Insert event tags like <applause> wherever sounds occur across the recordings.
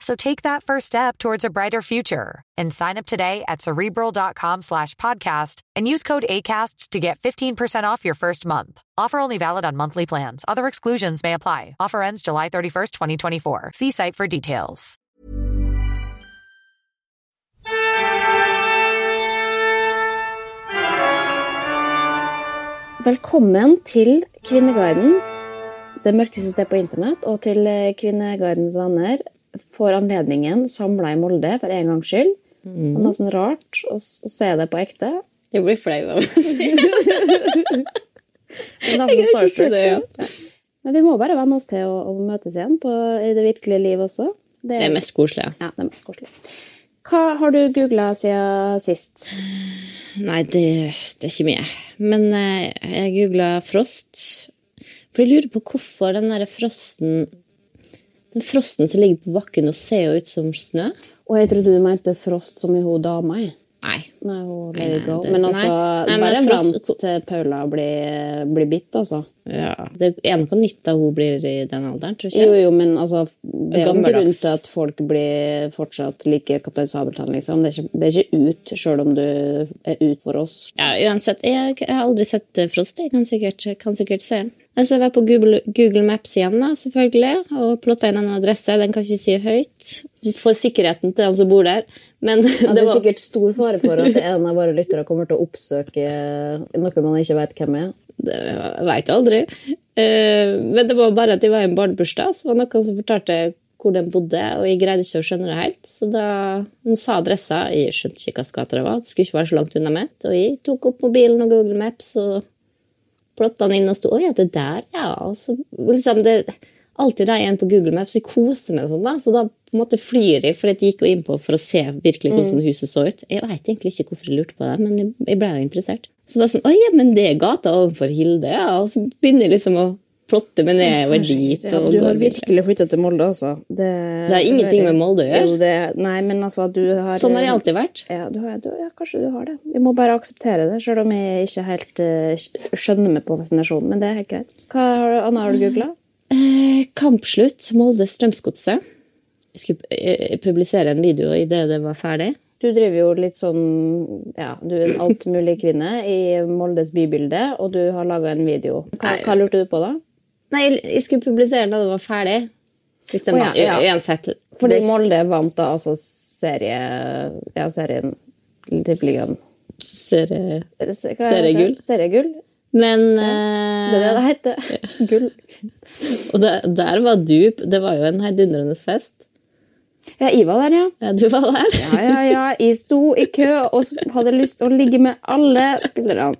So take that first step towards a brighter future and sign up today at cerebral.com slash podcast and use code ACAST to get 15% off your first month. Offer only valid on monthly plans. Other exclusions may apply. Offer ends July 31st, 2024. See site for details. Velkommen til Kvinneguiden, det mørkeste stedet på internett, og til eh, Kvinnegardens venner får anledningen samla i Molde for en gangs skyld. Mm. Er nesten rart å se det på ekte. Jeg blir flau av å si det. <laughs> jeg kan ikke si det, ja. Men vi må bare venne oss til å, å møtes igjen på, i det virkelige liv også. Det er, det er mest koselig. Ja, det er mest koselig. Hva har du googla siden sist? Nei, det, det, er ikke mye. Men eh, jeg googla frost. For jeg lurer på hvorfor den der frosten Den frosten som ligger på bakken og ser jo ut som snø. Og jeg trodde du mente frost som i hun dama. Nei. Nei, hun nei, nei det, Men altså, nei, bare vent til Paula blir, blir bitt, altså. Ja, Det er noe nytt da hun blir i den alderen, tror jeg. Jo, jo, men altså, det er jo en grunn til at folk blir fortsatt like Kaptein Sabeltann, liksom. Det er, ikke, det er ikke ut, sjøl om du er ut for oss. Ja, uansett. Jeg, jeg har aldri sett Frost. Jeg kan sikkert, kan sikkert se den. Altså, jeg var på Google, Google, Maps igjen, da, selvfølgelig, og plotta inn en adresse. Den kan ikke si høyt for sikkerheten til den som bor der. Men <laughs> ja, det, er var... sikkert stor fare for at en av våre lyttere kommer til å oppsøke noe man ikke vet hvem er. Det jeg veit aldri. Eh, men det var bare at de var i en barnebursdag, så var det noen som fortalte hvor de bodde, og jeg greide ikke å skjønne det helt. Så da hun sa adressa, jeg skjønte ikke hva det var, det skulle ikke være så langt unna meg, og jeg tok opp mobilen og Google Maps og plotta den inn og sto Å ja, det der, ja. Og så liksom det alltid da en på Google Maps. Jeg koser meg sånn, da. Så da på en måte flyr jeg, for jeg gikk jo inn på for å se virkelig hvordan mm. huset så ut. Jeg veit egentlig ikke hvorfor jeg lurte på det, men jeg ble jo interessert. Så det var sånn Å ja, men det er gata overfor Hilde, ja. Og så begynner jeg liksom å plotte meg nedover dit. Ja, du har virkelig flytta til Molde, altså. Det, det har ingenting med Molde å gjøre. nei, men altså, du har Sånn har jeg alltid vært. Ja, du har, du, ja, kanskje du har det. Jeg må bare akseptere det, sjøl om jeg ikke helt uh, skjønner meg på fascinasjonen. Men det er helt greit. Hva har, Anna, har du googla? Eh, kampslutt Molde Strømsgodset. Jeg skulle eh, publisere en video idet det var ferdig. Du driver jo litt sånn Ja, du er en altmulig kvinne i Moldes bybilde, og du har laga en video. Hva, hva lurte du på da? Nei, jeg skulle publisere da det var ferdig. Hvis den oh, ja, var ja. uansett. Fordi det- Molde vant da altså serie... Ja, serien Tippeligaen. serie... Seriegull. Seriegull. Men Det er det eh, det heter. <laughs> Gull. <laughs> Og der, der var du Det var jo en heidundrende fest. Ja, jeg var der, ja. Ja, du var der. Ja, ja, ja. Jeg sto i kø og hadde lyst til å ligge med alle spillerne.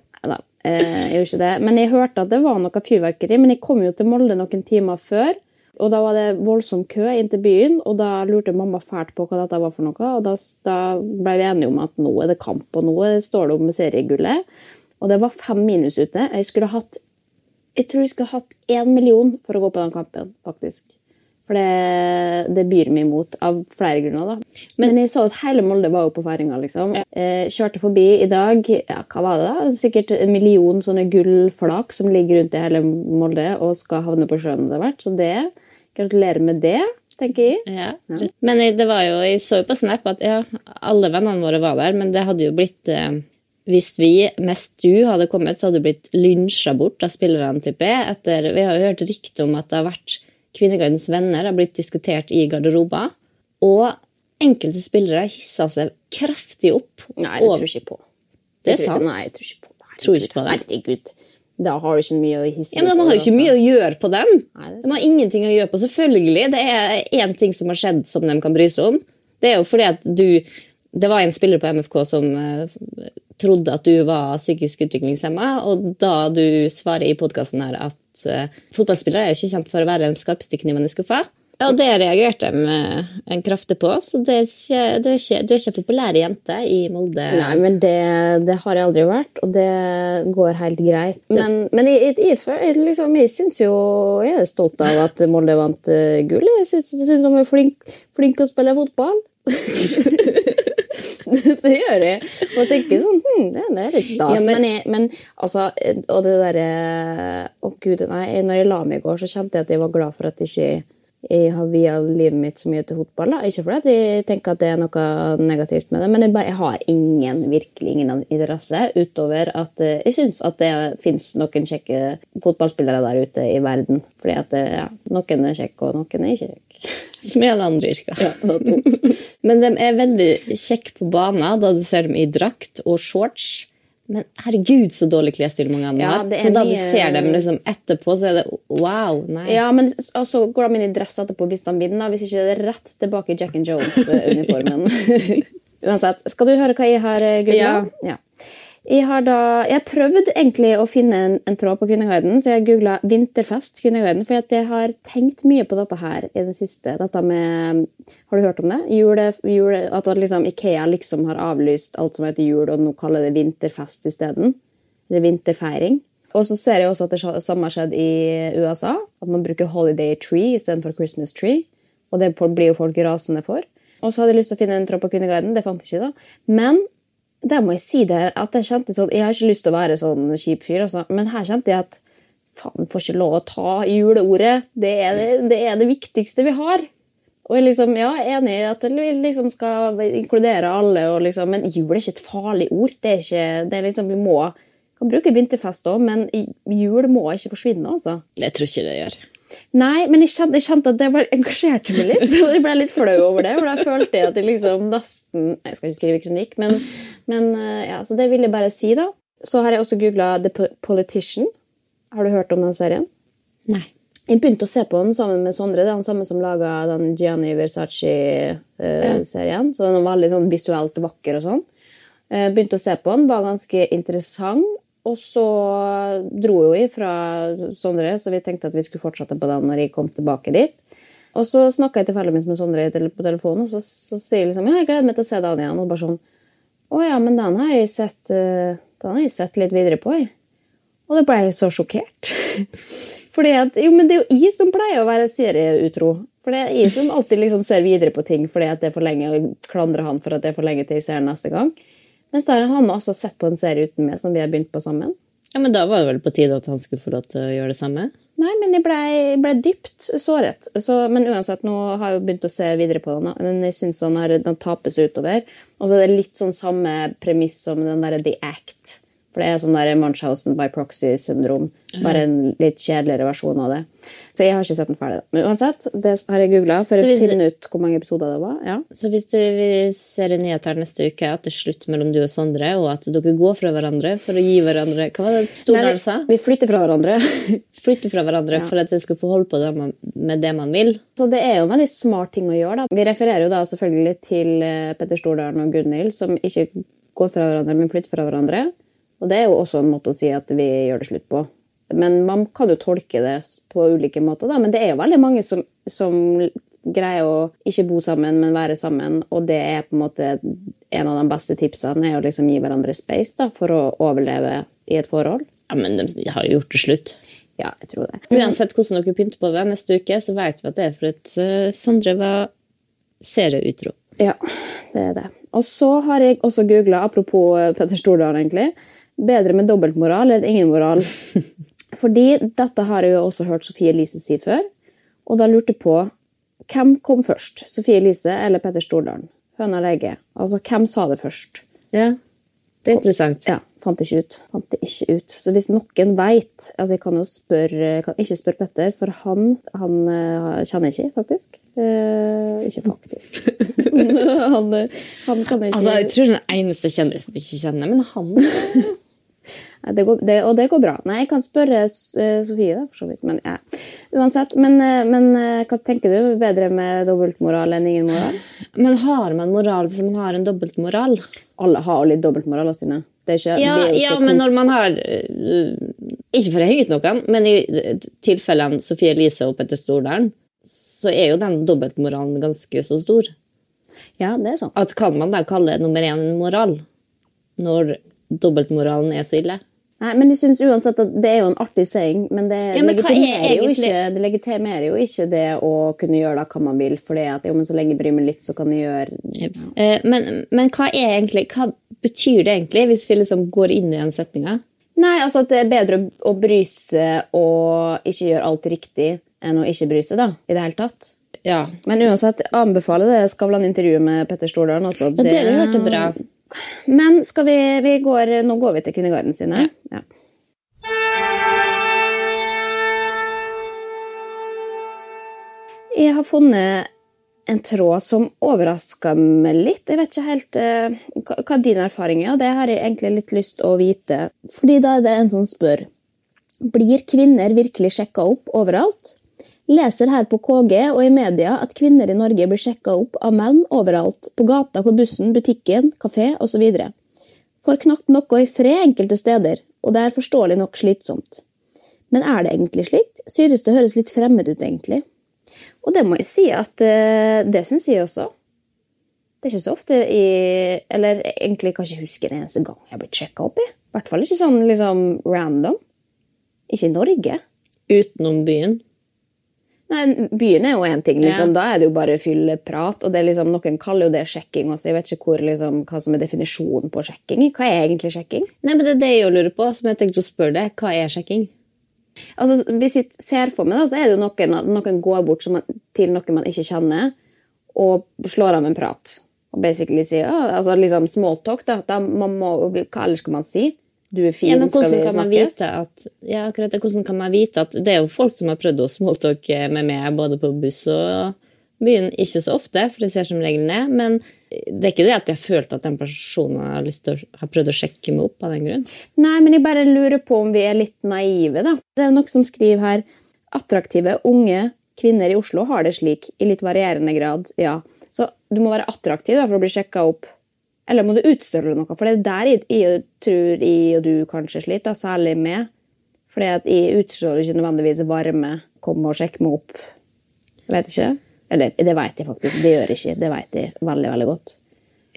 Eh, jeg ikke det. Men jeg hørte at det var noe fyrverkeri. Men jeg kom jo til Molde noen timer før. Og da var det voldsom kø inn til byen, og da lurte mamma fælt på hva dette var for noe. Og da, da ble vi enige om at nå er det kamp, og nå står det om seriegullet. Og det var fem minus ute. Jeg skulle hatt jeg tror jeg skulle hatt én million for å gå på den kampen, faktisk. For det, det byr meg imot, av flere grunner. da. Men, jeg så at hele Molde var jo på feiringa. Liksom. Eh, kjørte forbi i dag. ja, Hva var det? da? Sikkert en million sånne gullflak som ligger rundt i hele Molde og skal havne på sjøen etter hvert. Så det Gratulerer med det, tenker jeg. Ja. Men jeg- det var jo, jeg så jo på Snap at ja, alle vennene våre var der, men det hadde jo blitt eh, Hvis vi, mest du, hadde kommet, så hadde du blitt lynsja bort av spillerne, tipper jeg. Etter, vi har jo hørt rykte om at det har vært Kvinnegardens venner har blitt diskutert i garderober. Og enkelte spillere hissa seg kraftig opp. Nei, det tror jeg ikke på. Det er sant. Nei, jeg tror ikke på det. Tror ikke på det. Herregud. Da har du ikke mye å hisse Ja, men De har jo ikke altså. mye å gjøre på dem. Nei, De har ingenting å gjøre på. Selvfølgelig, Det er én ting som har skjedd som de kan bry seg om. Det er jo fordi at du Det var en spiller på MFK som eh, trodde at du var psykisk utviklingshemma, og da du svarer i podkasten her at uh, fotballspillere er jo ikke kjent for å være den skarpeste kniven i skuffa. Ja, og det reagerte de med en kraftig på, så det er ikke, du, er ikke, du er ikke populær jente i Molde. Nei, men det, det har jeg aldri vært, og det går helt greit. Men, men jeg, jeg, jeg, liksom, jeg syns jo Jeg er stolt av at Molde vant eh, gull. Jeg syns de er flinke flink å spille fotball. <laughs> <laughs> det gjør jeg. Og tenker sånn hm, det, det er litt stas. Ja, men- men, jeg, men altså Og det derre Å, gud, nei. Når jeg la meg i går, så kjente jeg at jeg var glad for at jeg ikke jeg har via livet mitt så mye til fotball. Da. Ikke fordi jeg tenker at det er noe negativt med det, men jeg, bare, jeg har ingen, virkelig ingen interesse utover at eh, jeg syns at det fins noen kjekke fotballspillere der ute i verden. Fordi at det, ja, noen er kjekke, og noen er ikke kjekke. Som i alle andre yrker. Men de er veldig kjekke på banen da du ser dem i drakt og shorts. Men herregud, så dårlig klesstil mange av dem har. er Så da du ser dem liksom etterpå, så er det wow. Nei. Ja, men så går de inn i dress etterpå hvis de vinner. Hvis ikke det er rett tilbake i Jack and Jones-uniformen. <laughs> <laughs> Uansett. Skal du høre hva jeg har googla? Ja. Jeg har da, jeg prøvd egentlig å finne en, en tråd på Kvinneguiden, så jeg googla 'vinterfest Kvinneguiden'. For jeg har tenkt mye på dette her i det siste. Dette med, Har du hørt om det? Jule, jule, at liksom Ikea liksom har avlyst alt som heter jul, og nå kaller det vinterfest isteden. Eller vinterfeiring. Og så ser jeg også at det samme har skjedd i USA. At man bruker holiday tree istedenfor Christmas tree. Og det blir jo folk rasende for. Og så hadde jeg lyst til å finne en tråd på Kvinneguiden. Det fant jeg ikke, da. Men der må jeg si det at jeg kjente sånn Jeg har ikke lyst til å være sånn kjip fyr, altså. men her kjente jeg at faen, får ikke lov å ta juleordet. Det er det, det er det viktigste vi har. Og jeg liksom, ja, er enig i at vi liksom skal inkludere alle, liksom, men jul er ikke et farlig ord. Det er ikke, det er liksom, Vi må kan bruke vinterfest òg, men jul må ikke forsvinne. altså. Jeg tror ikke det gjør. Nei, men jeg kjente, jeg kjente at det bare engasjerte meg litt. <laughs> Og jeg ble litt flau over det. For da følte jeg at jeg liksom nesten Jeg skal ikke skrive kronikk, men, men eh, ja, så det vil jeg bare si, da. Så har jeg også googla The Politician. Har du hørt om den serien? Nei. Jeg begynte å se på den sammen med Sondre. Det er han samme som laga den Gianni Versace-serien. Så den var veldig sånn visuelt vakker og sånn. Eh, Begynte å se på den, var ganske interessant. Og så dro jo jeg fra Sondre, så vi tenkte at vi skulle fortsette på den når jeg kom tilbake dit. Og så snakka jeg tilfeldigvis med Sondre på telefonen, og så, så sier jeg liksom ja, jeg gleder meg til å se den igjen. Og bare sånn Å ja, men den har jeg sett, eh, den har jeg sett litt videre på, jeg. Og da ble jeg så sjokkert. <laughs> Fordi at, jo, men Det er jo jeg som pleier å være serieutro. For det er jeg som alltid liksom ser videre på ting fordi at det er for lenge, og klandrer han for at det er for lenge til jeg ser den neste gang. Mens da har han også sett på en serie uten meg som vi har begynt på sammen. Ja, Men da var det vel på tide at han skulle få lov til å gjøre det samme? Nei, men jeg ble, ble dypt såret. Så, men uansett, nå har jeg jo begynt å se videre på den. Men jeg syns den, den tapes utover. Og så er det litt sånn samme premiss som den derre The Act. For det er sånn der Munchhausen by proxy-syndrom. Bare en litt kjedeligere versjon av det. Så jeg har ikke sett den ferdig. Men uansett, det har jeg googla for å finne ut hvor mange episoder det var. Ja. Så hvis du, vi ser i nyheter neste uke at det er slutt mellom du og Sondre, og at dere går fra hverandre for å gi hverandre Hva var det Stordal sa? vi, flytter fra hverandre. <laughs> flytter fra hverandre for at dere skal få holde på det man, med det man vil. Så det er jo en veldig smart ting å gjøre. da. Vi refererer jo da selvfølgelig til eh, Petter Stordalen og Gunhild, som ikke går fra hverandre, men flytter fra hverandre. Og det er jo også en måte å si at vi gjør det slutt på. Men man kan jo tolke det på ulike måter, da. Men det er jo veldig mange som, som greier å ikke bo sammen, men være sammen. Og det er på en måte en av de beste tipsene, er å liksom gi hverandre space da, for å overleve i et forhold. Ja, men de har jo gjort det slutt. Ja, jeg tror det. Uansett hvordan dere pynter på det neste uke, så vet vi at det er for at eh, Sondre var serieutro. Ja, det er det. Og så har jeg også googla, apropos eh, Petter Stordalen, egentlig, bedre med dobbeltmoral eller ingen moral. <laughs> Fordi dette har jeg jo også hørt Sofie Elise si før, og da lurte jeg på hvem kom først, Sofie Elise eller Petter Stordalen? Høna egget? Altså, hvem sa det først? Ja, det er interessant. Ja, fant ikke ut. Fant det ikke ut. Så hvis noen veit altså Jeg kan jo spørre, kan ikke spørre Petter, for han, han eh, kjenner ikke, faktisk. Eh, ikke faktisk. <laughs> <laughs> han, eh, han kan ikke Altså, jeg tror den eneste kjendisen jeg ikke kjenner, men han det går, det, Og det går bra. Nei, jeg kan spørre eh, Sofie, da, for så vidt. Men ja. uansett. Men, eh, men eh, hva tenker du? Bedre med dobbeltmoral enn ingen moral? Men har man moral hvis man har en dobbeltmoral? Alle har litt dobbeltmoraler sine. Det er ikke, Ja, ja men når man har Ikke for å henge ut noen, men i tilfellene Sofie Elise og Petter Stordalen, så er jo den dobbeltmoralen ganske så stor. Ja, det er sånn. At Kan man da kalle nummer én en moral? Når dobbeltmoralen er så ille? Nei, men jeg synes uansett at Det er jo en artig saying, men det, Ja, men er legitimerer, jo ikke, det legitimerer jo ikke det å kunne gjøre da hva man vil. For det at jo, men så lenge jeg bryr meg litt, så kan jeg gjøre Eh, Men, men hva er egentlig Hva betyr det egentlig, hvis vi liksom går inn i den setninga? Nei, altså at det er bedre å, bry seg og ikke gjøre alt riktig enn å ikke bry seg, da. I det hele tatt. Ja. Men uansett, anbefaler det Skavlan-intervjuet med Petter Stordalen. Altså, ja, det har jeg hørt er bra. Men skal vi, vi går, nå går vi til Kvinneguiden sine. Ja. Jeg har funnet en tråd som overraska meg litt. Jeg vet ikke helt uh, hva, hva din erfaring er, og det har jeg egentlig litt lyst å vite. Fordi da er det en som spør Blir kvinner virkelig sjekka opp overalt? Leser her på KG og i media at kvinner i Norge blir sjekka opp av menn overalt. På gata, på bussen, butikken, kafé osv. Får knapt noe i fred enkelte steder, og det er forståelig nok slitsomt. Men er det egentlig slikt? Synes det høres litt fremmed ut, egentlig. Og det må jeg si at eh, det syns jeg også. Det er ikke så ofte i Eller egentlig kan jeg ikke huske en eneste gang jeg har blitt sjekka opp i. I hvert fall ikke sånn liksom random. Ikke i Norge. Utenom byen. Nei, Byen er jo én ting, liksom. Da er det jo bare fylleprat. Og det er liksom, noen kaller jo det sjekking også. Jeg vet ikke hvor, liksom, hva som er definisjonen på sjekking. Hva er egentlig sjekking? Nei, men Det er det jeg lurer på, som jeg tenkte å spørre deg. Hva er sjekking? Altså, Hvis jeg ser for meg, da, så er det jo noen, noen går bort som man, til noen man ikke kjenner, og slår av en prat. Og basically sier ja, altså liksom smalltalk. da, da man må, Hva ellers skal man si? Du er fin, Ja, men hvordan kan man vite at ja, akkurat det, hvordan kan man vite at Det er jo folk som har prøvd å smalltalke med meg både på buss og byen. Ikke så ofte, for det ser som regel ned. Men det er ikke det at jeg har følt at den personen har, lyst til å, har prøvd å sjekke meg opp av den grunn. Nei, men jeg bare lurer på om vi er litt naive, da. Det er noe som skriver her attraktive, unge kvinner i Oslo har det slik, i litt varierende grad, ja. Så du må være attraktiv da, for å bli sjekka opp. Eller må du utstråle noe? For det er der jeg, jeg tror jeg og du kanskje sliter, særlig med. Fordi at jeg utstråler ikke nødvendigvis varme. Kom og sjekk meg opp. Jeg vet ikke. Eller det vet jeg faktisk. Det gjør jeg ikke. Det vet jeg veldig, veldig godt.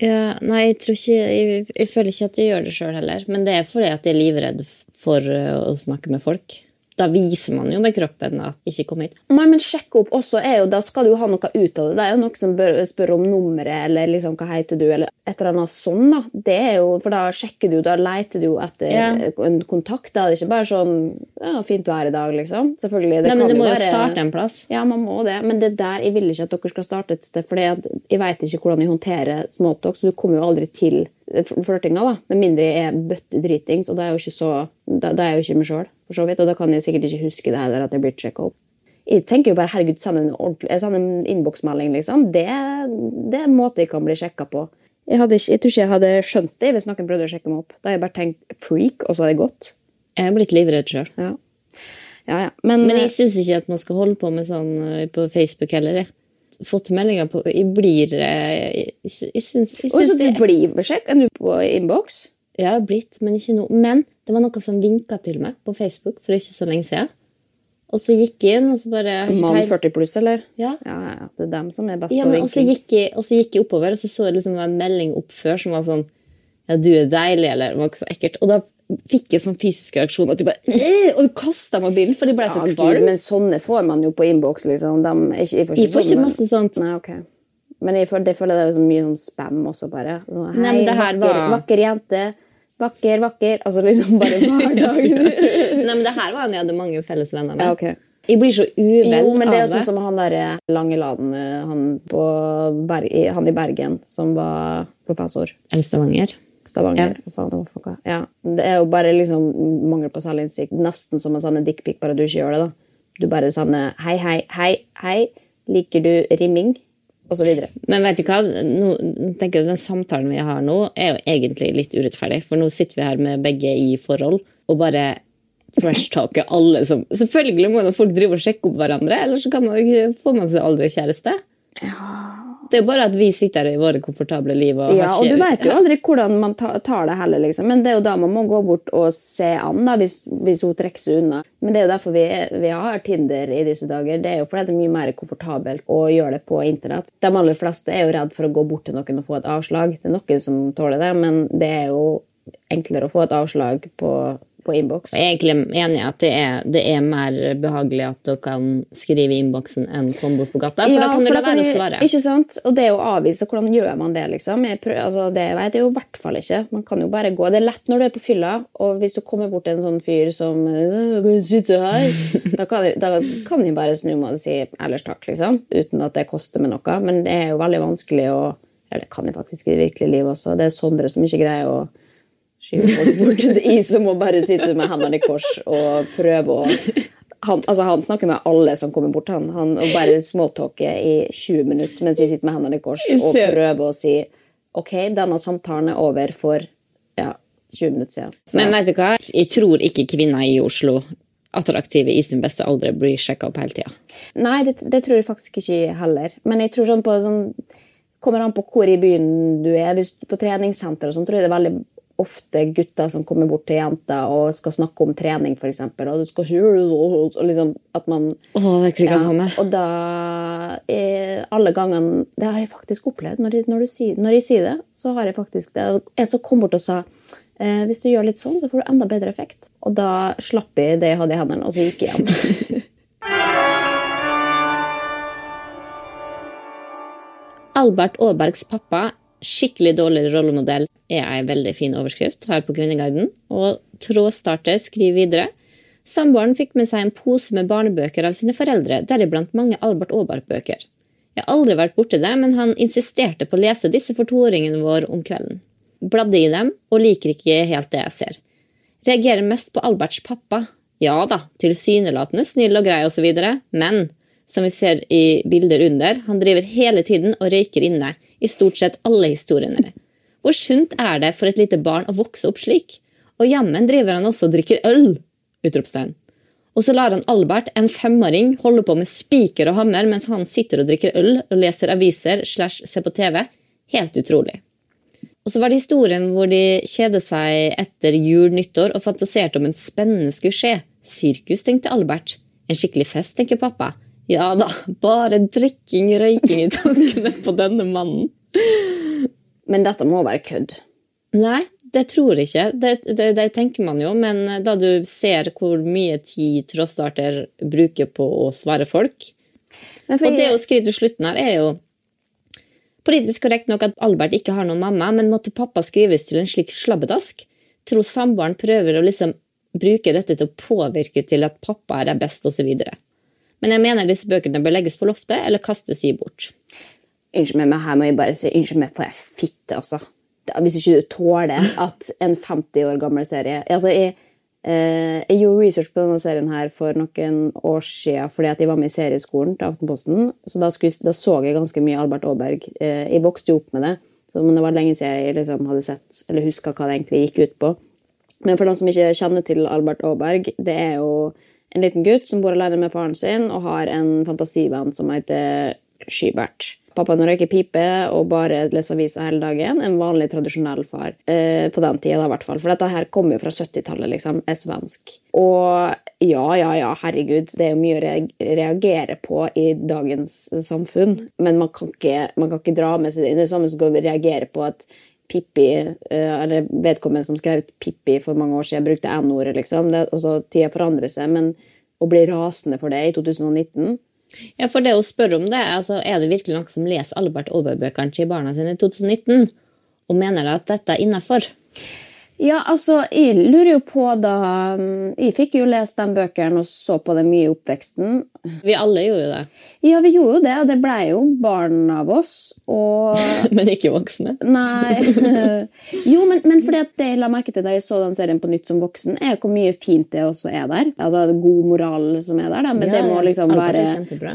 Ja, nei, jeg, tror ikke, jeg, jeg føler ikke at jeg gjør det sjøl heller. Men det er fordi at jeg er livredd for uh, å snakke med folk. Da viser man jo med kroppen at ikke kom hit. Nei, men sjekke opp også er jo, Da skal du jo ha noe ut av det. Det er jo noen som bør, spør om nummeret eller liksom, hva heter du, eller et eller annet sånn. da. Det er jo, For da sjekker du, da leter du etter yeah. en kontakt. Da er ikke bare sånn ja, 'fint vær i dag', liksom. Selvfølgelig. Det Nei, men kan det må jo være- starte en plass. Ja, man må det. Men det der, jeg vil ikke at dere skal starte et sted, for jeg vet ikke hvordan jeg håndterer småtalk, så du kommer jo aldri til flørtinga, da. Med mindre jeg er bøttedritings, og da er jo ikke så Da, da er jeg jo ikke meg sjøl, for så vidt. Og da kan jeg sikkert ikke huske det heller, at jeg blir sjekka opp. Jeg tenker jo bare herregud, send en, ordentlig- en innboksmelding, liksom. Det, det er en måte jeg kan bli sjekka på. Jeg, hadde jeg tror ikke jeg hadde skjønt det hvis noen prøvde å sjekke meg opp. Da hadde jeg bare tenkt freak, og så hadde jeg gått. Jeg er blitt livredd sjøl. Ja. Ja, ja. Men, Men jeg syns ikke at man skal holde på med sånn eh, på Facebook heller. jeg. Fått meldinger på Jeg blir eh, Jeg, jeg syns, jeg Oi, så du det blir sjekka du på innboks? Jeg har blitt, men ikke nå. Men det var noe som vinka til meg på Facebook for ikke så lenge siden. Og så gikk jeg inn, og så bare Mann 40 pluss, eller? Ja. Ja, ja. Det er dem som er best Ja, på men og så vinking. gikk, jeg, og så gikk jeg oppover, og så så jeg liksom en melding opp før som var sånn Ja, du er deilig, eller det var ikke så ekkelt. Og da fikk jeg sånn fysisk reaksjon at du bare «Øh!» Og kasta mobilen, for de ble så Ja, kvalm. men sånne får man jo på innboks, liksom. Ikke, jeg får ikke sånne- masse sånt. Nei, ok. Men jeg føler, det føler det er så mye sånn spam også, bare. Sånn, Nei, Hei, her vakker, var- vakker jente. Vakker, vakker. Altså liksom bare <laughs> hver dag. Nei, men det her var en jeg hadde mange felles venner med. ja, ok. Jeg blir så uvel Jo, men det er av sånn som han der Langeland, eh, han, på Ber i- han i Bergen, som var professor. Eller Stavanger. Stavanger. Hva faen det var noe? Ja. Det er jo bare liksom mangel på selvinnsikt. Nesten som en sånn dickpic, bare du ikke gjør det. da. Du bare sender 'hei, hei, hei, hei, liker du rimming?' Men vet du hva? Nå, tenker jeg Den samtalen vi har nå, er jo egentlig litt urettferdig. For nå sitter vi her med begge i forhold og bare trash-talker alle som Selvfølgelig må folk drive og sjekke opp hverandre, ellers så kan man, får man seg aldri kjæreste. Det er bare at vi sitter her i våre komfortable liv og Ja, og du vet jo aldri hvordan man tar det heller, liksom. Men det er jo da man må gå bort og se an, da, hvis, hvis hun trekker seg unna. Men det er jo derfor vi, vi har Tinder i disse dager. Det er jo fordi det er mye mer komfortabelt å gjøre det på internett. De aller fleste er jo redd for å gå bort til noen og få et avslag. Det er noen som tåler det, men det er jo enklere å få et avslag på, på innboks. Jeg er egentlig enig i at det er, det er mer behagelig at du kan skrive i innboksen enn komme bort på gata. For da kan du for la være å svare. Ikke sant? Og det å avvise, hvordan gjør man det? liksom? Prøver, altså, det vet jeg jo i hvert fall ikke. Man kan jo bare gå. Det er lett når du er på fylla, og hvis du kommer bort til en sånn fyr som «Øh, sitte her? <laughs> Da kan, jeg, da kan jeg bare snu meg og si ellers takk, liksom. Uten at det koster meg noe. Men det er jo veldig vanskelig å Eller det kan jeg faktisk i virkelig liv også. Det er Sondre som ikke greier å skyve folk bort. til is som må bare sitte med hendene i kors og prøve å han, altså han snakker med alle som kommer bort. Han, han og bare småtalker i 20 minutter mens jeg sitter med hendene i kors og prøver å si ok, denne samtalen er over for ja, 20 minutter siden. Så, Men vet du hva? Jeg tror ikke kvinner i Oslo attraktive i sin beste alder blir sjekka opp hele tida. nei, det, det tror jeg faktisk ikke heller. Men jeg tror sånn på sånn kommer an på hvor i byen du er. Hvis du er på treningssenter, og sånn, tror jeg det er veldig ofte gutter som kommer bort til jenter og skal snakke om trening, f.eks. Og du skal ikke gjøre det og liksom at man Åh, det klikker for meg. Og da er alle gangene Det har jeg faktisk opplevd. Når, jeg- når, du når jeg sier det, så har jeg faktisk det. En som kom bort og sa eh, hvis du gjør litt sånn, så får du enda bedre effekt. Og da slapp jeg det jeg hadde i hendene, og så gikk jeg hjem. <laughs> Albert Aabergs pappa, skikkelig dårlig rollemodell, er ei veldig fin overskrift her på Kvinneguiden. Og Trådstarter skriver videre. Samboeren fikk med seg en pose med barnebøker av sine foreldre, deriblant mange Albert Aaberg-bøker. Jeg har aldri vært borti det, men han insisterte på å lese disse for toåringen vår om kvelden. Bladde i dem, og liker ikke helt det jeg ser. Reagerer mest på Alberts pappa. Ja da, tilsynelatende snill og grei osv., men som vi ser i bilder under, han driver hele tiden og røyker inne i stort sett alle historiene. Hvor sunt er det for et lite barn å vokse opp slik? Og jammen driver han også og drikker øl! Utropstegn. Og så lar han Albert, en femåring, holde på med spiker og hammer mens han sitter og drikker øl og leser aviser slash ser på TV. Helt utrolig. Og så var det historien hvor de kjede seg etter jul, nyttår og fantaserte om en spennende skulle skje. Sirkus, tenkte Albert. En skikkelig fest, tenker pappa. Ja da, bare drikking, røyking i tankene på denne mannen. Men dette må være kødd. Nei, det tror jeg ikke. Det, det, det tenker man jo, men da du ser hvor mye tid Trådstarter bruker på å svare folk Men for Og det hun å skrive til slutten her er jo politisk korrekt nok at Albert ikke har noen mamma, men måtte pappa skrives til en slik slabbedask? Tror samboeren prøver å liksom bruke dette til å påvirke til at pappa er best, osv. Men jeg mener disse bøkene bør legges på loftet eller kastes i bort. Unnskyld meg, men her må jeg bare si unnskyld meg for jeg fitte, altså. Hvis ikke du tåler at en 50 år gammel serie altså, jeg, eh, jeg gjorde research på denne serien her for noen år siden fordi at jeg var med i serieskolen til Aftenposten. Så da, skulle, da så jeg ganske mye Albert Aaberg. Eh, jeg vokste jo opp med det, så, men det var lenge siden jeg liksom hadde sett eller huska hva det egentlig gikk ut på. Men for noen som ikke kjenner til Albert Aaberg, det er jo en liten gutt som bor alene med faren sin og har en fantasivenn som heter Skybert. Pappaen røyker pipe og bare leser aviser hele dagen. En vanlig, tradisjonell far. Eh, på den tida, da, i hvert fall. For dette her kommer jo fra 70-tallet, liksom. Er svensk. Og ja, ja, ja, herregud. Det er jo mye å reagere på i dagens samfunn. Men man kan ikke, man kan ikke dra med seg det. Det er samme som å reagere på at Pippi, eh, eller vedkommende som skrev ut Pippi for mange år siden, brukte N-ordet, liksom. Det, altså, tida forandrer seg, men å bli rasende for det i 2019 Ja, for det å spørre om det, altså, Er det virkelig noen som leser Albert Aaberg-bøkene til barna sine i 2019, og mener at dette er innafor? Ja, altså, jeg lurer jo på da mm, Jeg fikk jo lest de bøkene og så på det mye i oppveksten. Vi alle gjorde jo det, Ja, vi gjorde jo det, og det ble jo barn av oss. Og <laughs> men ikke voksne. Nei <laughs> Jo, men, men fordi det jeg la merke til da jeg så den serien på nytt som voksen, er hvor mye fint det også er der. Altså god moral som er der, da. men Ja, det må liksom være.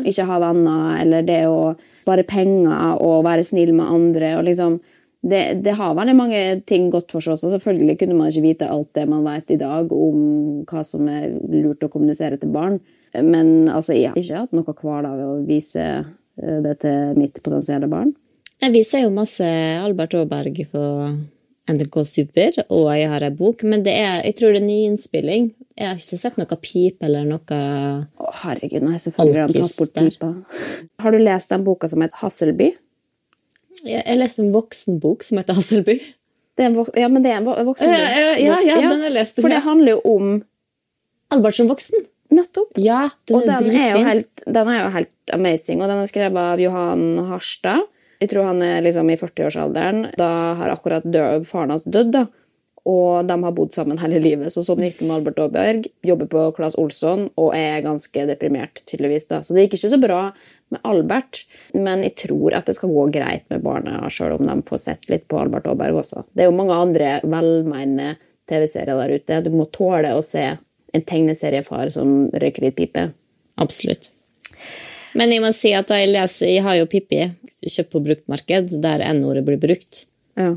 Ikke ha venner, eller det å spare penger og være snill med andre. og liksom det, det har veldig mange ting godt for seg også. Selvfølgelig kunne man ikke vite alt det man vet i dag om hva som er lurt å kommunisere til barn. Men altså, jeg har ikke hatt noe kval av å vise eh, det til mitt potensielle barn. Jeg viser jo masse Albert Aaberg på NRK Super, og jeg har ei bok, men det er, jeg tror det er nyinnspilling. Jeg har ikke sett noe pip eller noe Å, herregud, nei, selvfølgelig har de tatt bort pipa. Har du lest den boka som heter Hasselby? Jeg, leste en voksenbok som heter Hasselby. Det en vok ja, men det er en voksenbok. voksen Ja, ja, ja, den har jeg lest, For det handler jo om Albert som voksen. Nettopp. Ja, den og er den er, helt, den er jo helt amazing, og den er skrevet av Johan Harstad. Jeg tror han er liksom i 40-årsalderen. Da har akkurat død, faren hans dødd, da. Og de har bodd sammen hele livet. Så sånn gikk det med Albert Aaberg. Jobber på Claes Olsson og er ganske deprimert, tydeligvis. da. Så det gikk ikke så bra med Albert, men jeg tror at det skal gå greit med barna, sjøl om de får sett litt på Albert Aaberg også. Det er jo mange andre velmenende TV-serier der ute. Du må tåle å se en tegneseriefar som røyker litt pipe. Absolutt. Men jeg må si at jeg leser Jeg har jo Pippi kjøpt på bruktmarked, der N-ordet blir brukt. Ja.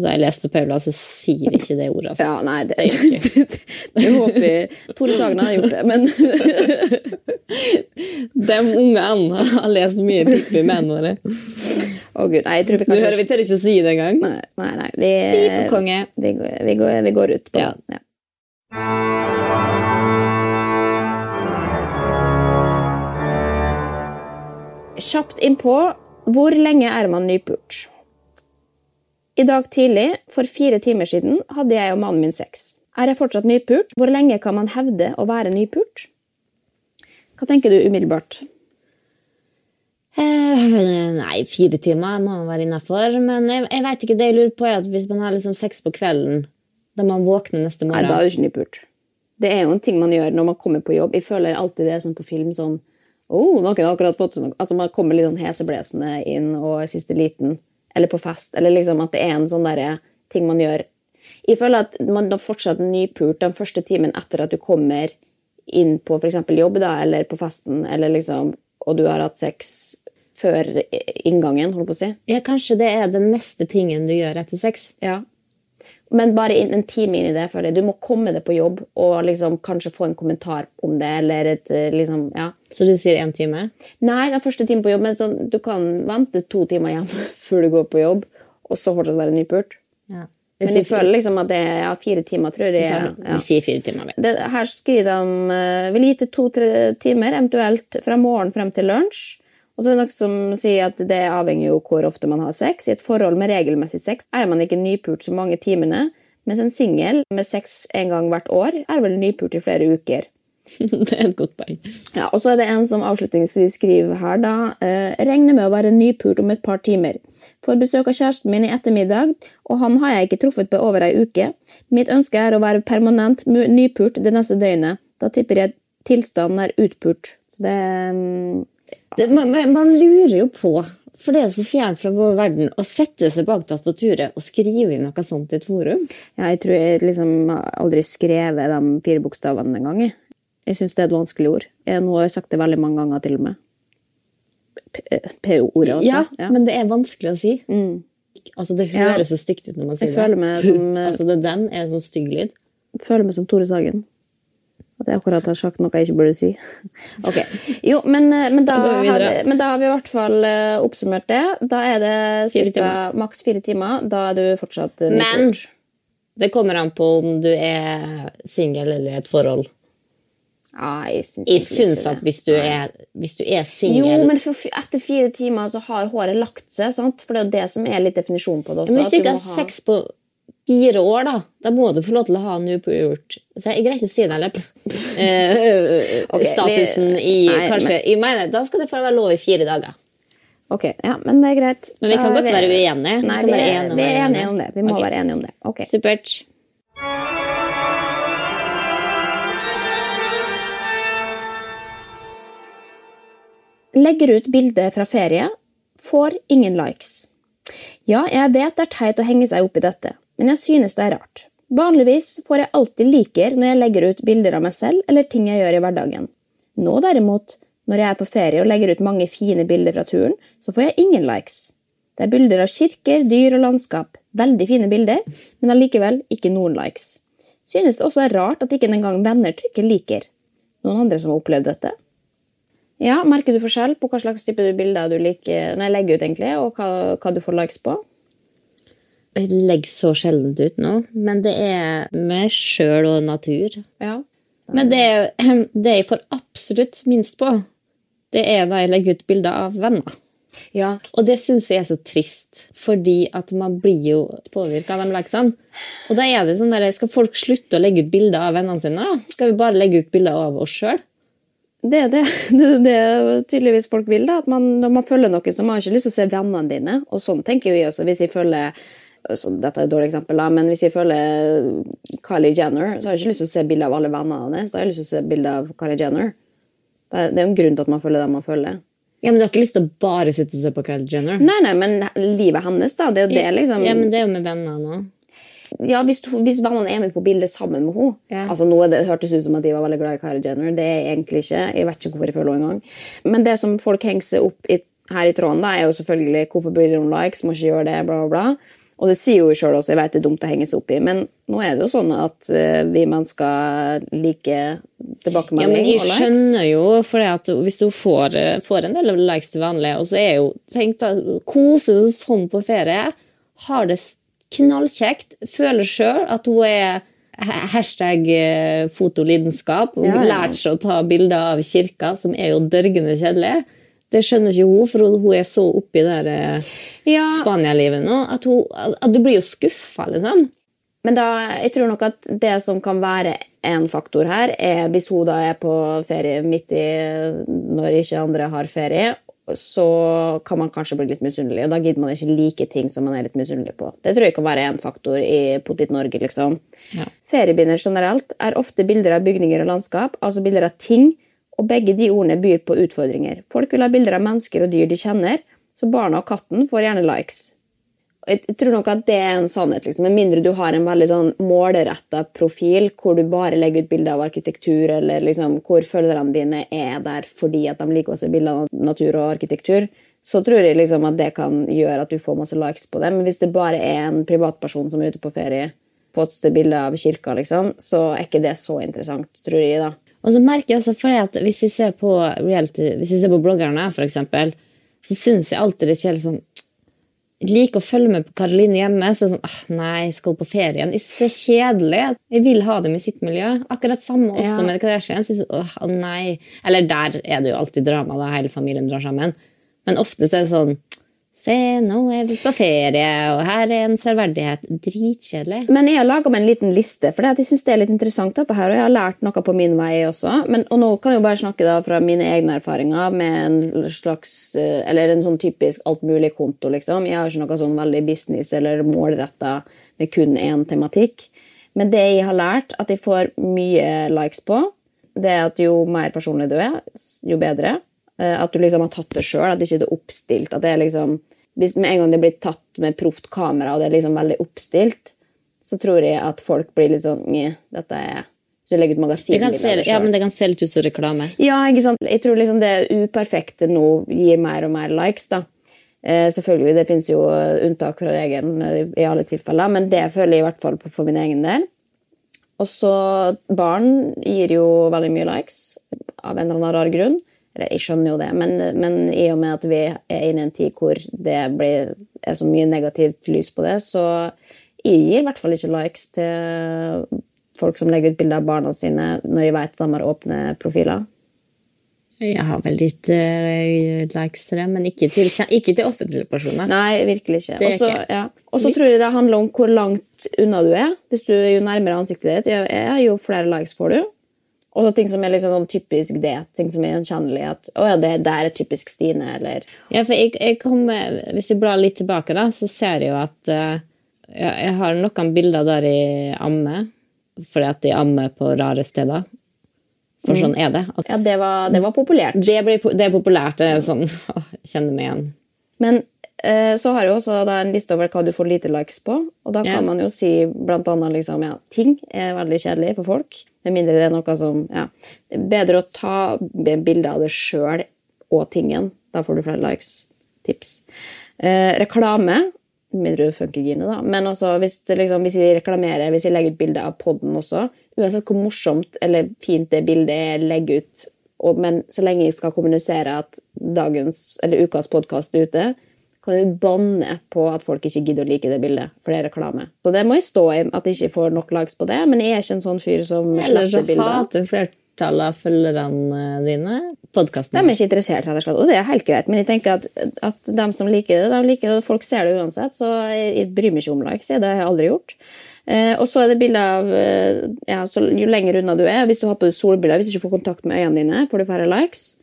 Da jeg leser for Paula, så sier ikke det ordet. Altså. Ja, nei, det, det, <laughs> det, håper jeg Tore Sagen har gjort det, men <laughs> De unge N har lest mye Pippi med N-ordet. Å gud, nei, jeg tror vi kanskje Du hører, vi tør ikke å si det engang. Nei, nei, nei vi, vi, går, vi, går, vi går ut på Ja. det. Ja. Kjapt innpå hvor lenge er man nypult? I dag tidlig, for fire timer siden, hadde jeg og mannen min sex. Er jeg fortsatt nypult? Hvor lenge kan man hevde å være nypult? Hva tenker du umiddelbart? Eh, nei, fire timer må man være innafor. Men jeg, jeg vet ikke, det jeg lurer på er at hvis man har liksom sex på kvelden, da man våkner neste morgen Nei, da er du ikke nypult. Det er jo en ting man gjør når man kommer på jobb. Jeg føler alltid det er sånn på film sånn oh, noen har akkurat fått sånn Altså man kommer litt sånn heseblesende inn og siste liten. Eller på fest. Eller liksom at det er en sånn derre ting man gjør. Jeg føler at man da fortsatt nypult den første timen etter at du kommer inn på f.eks. jobb, da, eller på festen, eller liksom Og du har hatt sex før inngangen, holdt på å si. Ja, Kanskje det er den neste tingen du gjør etter sex. Ja. Men bare en time inn i det. For det. Du må komme deg på jobb og liksom kanskje få en kommentar om det. eller et, eh, liksom, ja. Så du sier én time? Nei, den første timen på jobb, men sånn, du kan vente to timer hjem <laughs> før du går på jobb, og så fortsatt være nypult. Ja. Men jeg føler liksom at det er ja, fire timer, tror jeg. Ja. Vi sier fire timer. Det, her skriver de uh, vil gi til to-tre timer, eventuelt fra morgen frem til lunsj. Og så er det noe som sier at det avhenger jo hvor ofte man har sex. I et forhold med regelmessig sex er man ikke nypult så mange timene, Mens en singel med sex en gang hvert år er vel nypult i flere uker. <laughs> det er et godt poeng. Ja, og så er det en som avslutningsvis skriver her, da. Eh, regner med å være nypult om et par timer. Får besøk av kjæresten min i ettermiddag, og han har jeg ikke truffet på over ei uke. Mitt ønske er å være permanent nypult det neste døgnet. Da tipper jeg tilstanden er utpult. Så det mm, Det, man, man lurer jo på, for det er så fjernt fra vår verden, å sette seg bak tastaturet og skrive inn noe sånt i et forum. ja, Jeg tror jeg liksom aldri skrevet de fire bokstavene engang. jeg. Jeg syns det er et vanskelig ord. Jeg, nå har jeg sagt det veldig mange ganger til og med. P- PO-ordet, altså. Ja, men det er vanskelig å si. Altså, det Ja. så stygt ut når man sier Jeg det. som, eh, <laughs> altså, det, den er en sånn stygg lyd. føler meg som Tore Sagen. At jeg akkurat har sagt noe jeg ikke burde si. <laughs> Ok, jo, Men, eh, men, da, Da har, men da har vi i hvert fall eh, oppsummert det. Da er det cirka, maks fire timer. Da er du fortsatt eh, Men det kommer an på om du er singel eller i et forhold. Ja, jeg syns Jeg syns at hvis du er, hvis du er Jo, men etter fire timer så har håret lagt seg, sant? For det er jo det som er litt definisjonen på det også. Men hvis du ikke har sex på fire år, da, da må du få lov til å ha nypult Så Jeg greier ikke å si det, eller okay, Ok, vi- Statusen i Nei, kanskje men... i meg, Da skal det få være lov i fire dager. Ok, ja, men det er greit. Men vi kan godt vi... være uenige. Nei, vi, vi er, enige om vi er enige om det. Vi må okay. være enige om det. Ok. Supert. Legger ut bilde fra ferie. Får ingen likes. Ja, jeg vet det er teit å henge seg opp i dette, men jeg synes det er rart. Vanligvis får jeg alltid liker når jeg legger ut bilder av meg selv eller ting jeg gjør i hverdagen. Nå derimot, når jeg er på ferie og legger ut mange fine bilder fra turen, så får jeg ingen likes. Det er bilder av kirker, dyr og landskap. Veldig fine bilder, men allikevel ikke noen likes. Synes det også er rart at ikke engang venner trykker liker. Noen andre som har opplevd dette? Ja, Merker du forskjell på hva slags type bilder du liker, nei, legger ut, egentlig, og hva, hva du får likes på? Jeg legger så sjeldent ut nå, men det er meg sjøl og natur. Ja. Men det, <clears throat> det jeg får absolutt minst på, det er da jeg legger ut bilder av venner. Ja, Og det syns jeg er så trist, fordi at man blir jo påvirka av de likesene. Og da er det sånn der, Skal folk slutte å legge ut bilder av vennene sine? da? Skal vi bare legge ut bilder av oss sjøl? det er det, <laughs> det, er tydeligvis folk vil. da, at man, Når man følger noen, så har man ikke lyst til å se vennene dine. Og sånn tenker vi også. Hvis jeg følger så dette er et dårlig eksempel, da, men hvis jeg følger Kylie Jenner, så har jeg ikke lyst til å se bilder av alle vennene hennes. Da har jeg lyst til å se bilder av Kylie Jenner. Det er, jo en grunn til at man følger dem man følger. Ja, men Du har ikke lyst til å bare sitte og se på Kylie Jenner? Nei, nei, men livet hennes, da. Det er jo det, liksom. Ja, men Det er jo med vennene òg. Ja, hvis, hvis vennene er med på bildet sammen med henne. Ja. Altså, nå det hørtes ut som at de var veldig glad i Kylie Jenner. Det er jeg egentlig ikke. Jeg vet ikke hvorfor jeg føler henne engang. Men det som folk henger seg opp i, her i tråden, da, er jo selvfølgelig hvorfor det noen likes, må ikke gjøre det, bla, bla, bla. Og det sier jo sjøl også, jeg vet det er dumt å henge seg opp i, men nå er det jo sånn at eh, vi mennesker liker Ja, men jeg og likes. skjønner jo, for at hvis du får, får en del likes til vanlig, og så er jo Tenk da, kose deg sånn på ferie, har det knallkjekt, føler sjøl at hun er Hashtag eh, fotolidenskap. Hun Ja, ja. Lært seg å ta bilder av kirka, som er jo dørgende kjedelig. Det skjønner ikke hun, for hun er så oppi det eh, Ja. Spania-livet nå at, hun, at du blir jo skuffa, liksom. Men da, jeg tror nok at det som kan være en faktor her, er hvis hun da er på ferie midt i når ikke andre har ferie, så kan man kanskje bli litt misunnelig, og da gidder man ikke like ting som man er litt misunnelig på. Det tror jeg kan være en faktor i Potet Norge, liksom. Ja. Feriebinder generelt er ofte bilder av bygninger og landskap, altså bilder av ting, og begge de ordene byr på utfordringer. Folk vil ha bilder av mennesker og dyr de kjenner, så barna og katten får gjerne likes. Jeg tror nok at det er en sannhet, liksom. med mindre du har en veldig sånn målretta profil hvor du bare legger ut bilder av arkitektur, eller liksom hvor følgerne dine er der fordi at de liker å se bilder av natur og arkitektur, så tror jeg liksom at det kan gjøre at du får masse likes på det. Men hvis det bare er en privatperson som er ute på ferie, poster bilder av kirka, liksom, så er ikke det så interessant, tror jeg. da. Og så merker jeg også fordi at hvis jeg ser på reality, hvis jeg ser på bloggerne, for eksempel, så syns jeg alltid det er kjedelig sånn jeg liker å følge med på Karoline hjemme. så er det sånn, ah, Nei, jeg skal på ferien. Jeg synes det er kjedelig. Jeg vil ha dem i sitt miljø. Akkurat samme også Ja. med Kardashian. Så jeg synes, åh, nei. Eller der er det jo alltid drama, da hele familien drar sammen. Men ofte så er det sånn Se, nå er vi på ferie, og her er en serverdighet. Dritkjedelig. Men jeg har laga meg en liten liste, for jeg synes det er litt interessant. dette her, og Jeg har lært noe på min vei også. Men, og nå kan jeg jo bare snakke da fra mine egne erfaringer med en slags, eh, eller en sånn typisk altmulig-konto. liksom. Jeg har ikke noe sånn veldig business eller målretta med kun én tematikk. Men det jeg har lært at jeg får mye likes på, det er at jo mer personlig du er, jo bedre. Eh, At du liksom har tatt det sjøl, at det ikke er oppstilt. at det er liksom, Hvis med en gang det blir tatt med proft kamera, og det er liksom veldig oppstilt, så tror jeg at folk blir litt sånn dette er du legger ut Det magasin kan se, ja, men det kan se litt ut som reklame. ja, ikke sant? Jeg tror liksom det uperfekte nå gir mer og mer likes. da. Eh, selvfølgelig, Det fins jo unntak fra regelen eh, i alle tilfeller, men det føler jeg i hvert fall på, for min egen del. Og så Barn gir jo veldig mye likes av en eller annen rar grunn. Eller, jeg skjønner jo det, men, men i og med at vi er inne i en tid hvor det blir, er så mye negativt lys på det, så jeg gir i hvert fall ikke likes til folk som legger ut bilder av barna sine når jeg vet at de har åpne profiler. Jeg har vel litt uh, likes til det, men ikke til, ikke til offentlige personer. Nei, virkelig ikke. Og så ja. Tror jeg det handler om hvor langt unna du er. Hvis du er jo nærmere ansiktet ditt, jo flere likes får du. Og ting som er liksom sånn typisk det, ting som er gjenkjennelig. At å ja, det der er typisk Stine, eller Ja, for jeg, jeg kommer, Hvis jeg blar litt tilbake, da, så ser jeg jo at uh, jeg, har noen bilder der jeg ammer, fordi at de ammer på rare steder. For sånn er det. At Ja, det var, det var populært. det, ble, det er populært. Det er sånn, å, <laughs> kjenner meg igjen. Men eh, så har jeg også en liste over hva du får lite likes på. Og da kan Ja. man jo si blant annet liksom, ja, ting er veldig kjedelig for folk. Med mindre det er noe som ja, Det er bedre å ta bilde av det sjøl og tingen. Da får du flere likes. Tips. Eh, reklame. Mindre du funker Gine, da. Men altså, hvis, liksom, hvis jeg reklamerer, hvis jeg legger ut bilde av podden også, uansett hvor morsomt eller fint det bildet er, legg ut og, men så lenge jeg skal kommunisere at dagens, eller ukas podkast er ute, kan du banne på at folk ikke gidder å like det bildet, for det er reklame. Så det må jeg stå i, at jeg ikke får nok likes på det, men jeg er ikke en sånn fyr som Eller så hater flertallet av følgerne dine De er ikke interessert, rett og slett, og det er helt greit, men jeg tenker at, at de som liker det, de liker det, folk ser det uansett, så jeg, jeg bryr meg ikke om likes, det har jeg aldri gjort. Eh, og så er det bilder av eh, ja, så Jo lenger unna du er, hvis du har på solbriller, hvis du ikke får kontakt med øynene dine, får du færre likes.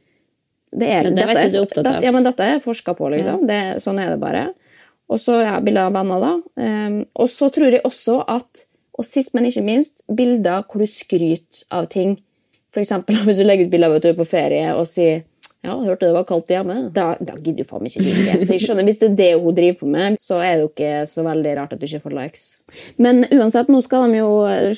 Det, er, det dette er- opptatt av. Ja, men dette er forska på, liksom. Det, sånn er det bare. Og så ja, bilder av venner, da. Um, og så tror jeg også at, og sist, men ikke minst, bilder hvor du skryter av ting. For eksempel <laughs> hvis du legger ut bilder av at du er på ferie og sier ja, hørte det var kaldt hjemme. Da, da gidder du faen meg ikke like. Så jeg skjønner, Hvis det er det hun driver på med, så er det jo ikke så veldig rart at du ikke får likes. Men uansett, nå skal de jo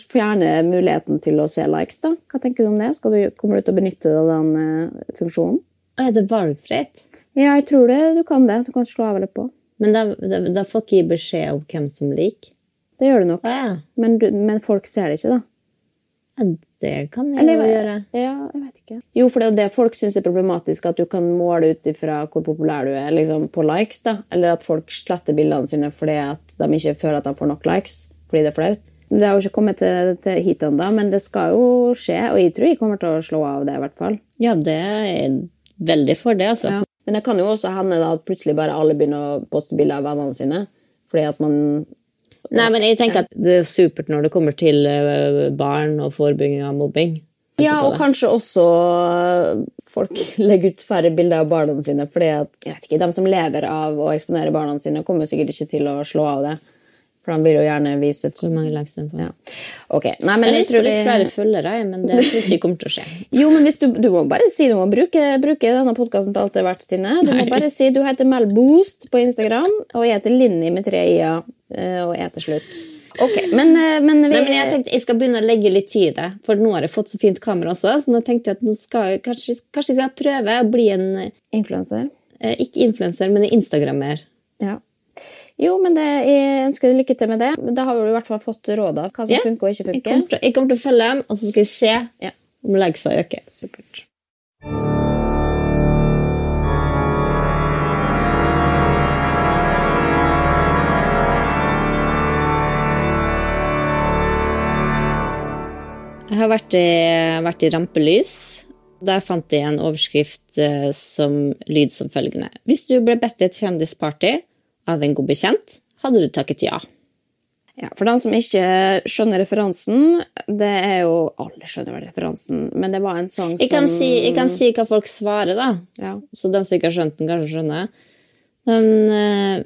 fjerne muligheten til å se likes. da. Hva tenker du om det? Skal du, kommer du til å benytte deg av den eh, funksjonen? Er det valgfritt? Ja, jeg tror det. Du kan det. Du kan slå av eller på. Men da, da, da får ikke jeg beskjed om hvem som liker. Det gjør du nok. Ja. Men, du, men folk ser det ikke, da. Ja, Det kan jeg Eller, jo gjøre. Ja, jeg vet ikke. Jo, for det er jo det folk syns er problematisk, at du kan måle ut ifra hvor populær du er liksom, på likes. da. Eller at folk sletter bildene sine fordi at de ikke føler at de får nok likes. Fordi det er flaut. Det har jo ikke kommet til, til hit ennå, men det skal jo skje. Og jeg tror jeg kommer til å slå av det, i hvert fall. Ja, det er veldig for det, altså. Ja. Men det kan jo også hende da, at plutselig bare alle begynner å poste bilder av vennene sine. Fordi at man Nei, men jeg tenker at det er supert når det kommer til eh, barn og forebygging av mobbing. Ja, og kanskje også øh, folk <laughs> legger ut færre bilder av barna sine. fordi at, jeg vet ikke, De som lever av å eksponere barna sine, kommer sikkert ikke til å slå av det. For han vil jo gjerne vise Hvor mange likes den får. ja. Ok, nei, men Jeg jeg tror vi... flere følgere, men det tror ikke kommer til å skje. <laughs> Jo, men du, du må bare si du må bruke, bruke denne podkasten til alt det er verdt, Stine. Du må bare si du heter Mel Boost på Instagram, og jeg heter Linni med tre i-er, øh, og jeg til slutt. Ok, men, øh, men vi Nei, men jeg tenkte jeg skal begynne å legge litt tid i det, for nå har jeg fått så fint kamera også, så nå tenkte jeg at nå skal kanskje, kanskje jeg skal prøve å bli en, Influenser. eh, ikke influenser, men en instagrammer. Ja. Jo, men det, jeg ønsker deg lykke til med det. Da har du i hvert fall fått råd av hva som yeah. funker og ikke Jeg kommer, til, jeg kommer til å følge dem, og så skal jeg se Ja. om leggsa øker. Supert. Jeg har vært i, vært i rampelys Der fant jeg en overskrift eh, som lyd som følgende. Hvis du ble bedt til et kjendisparty av en god bekjent, hadde du takket ja. Ja, For dem som ikke skjønner referansen Det er jo Alle skjønner vel referansen, men det var en sang som Jeg kan si, jeg kan si hva folk svarer, da. Ja. Så dem som ikke har skjønt den, kanskje skjønner. Den, eh,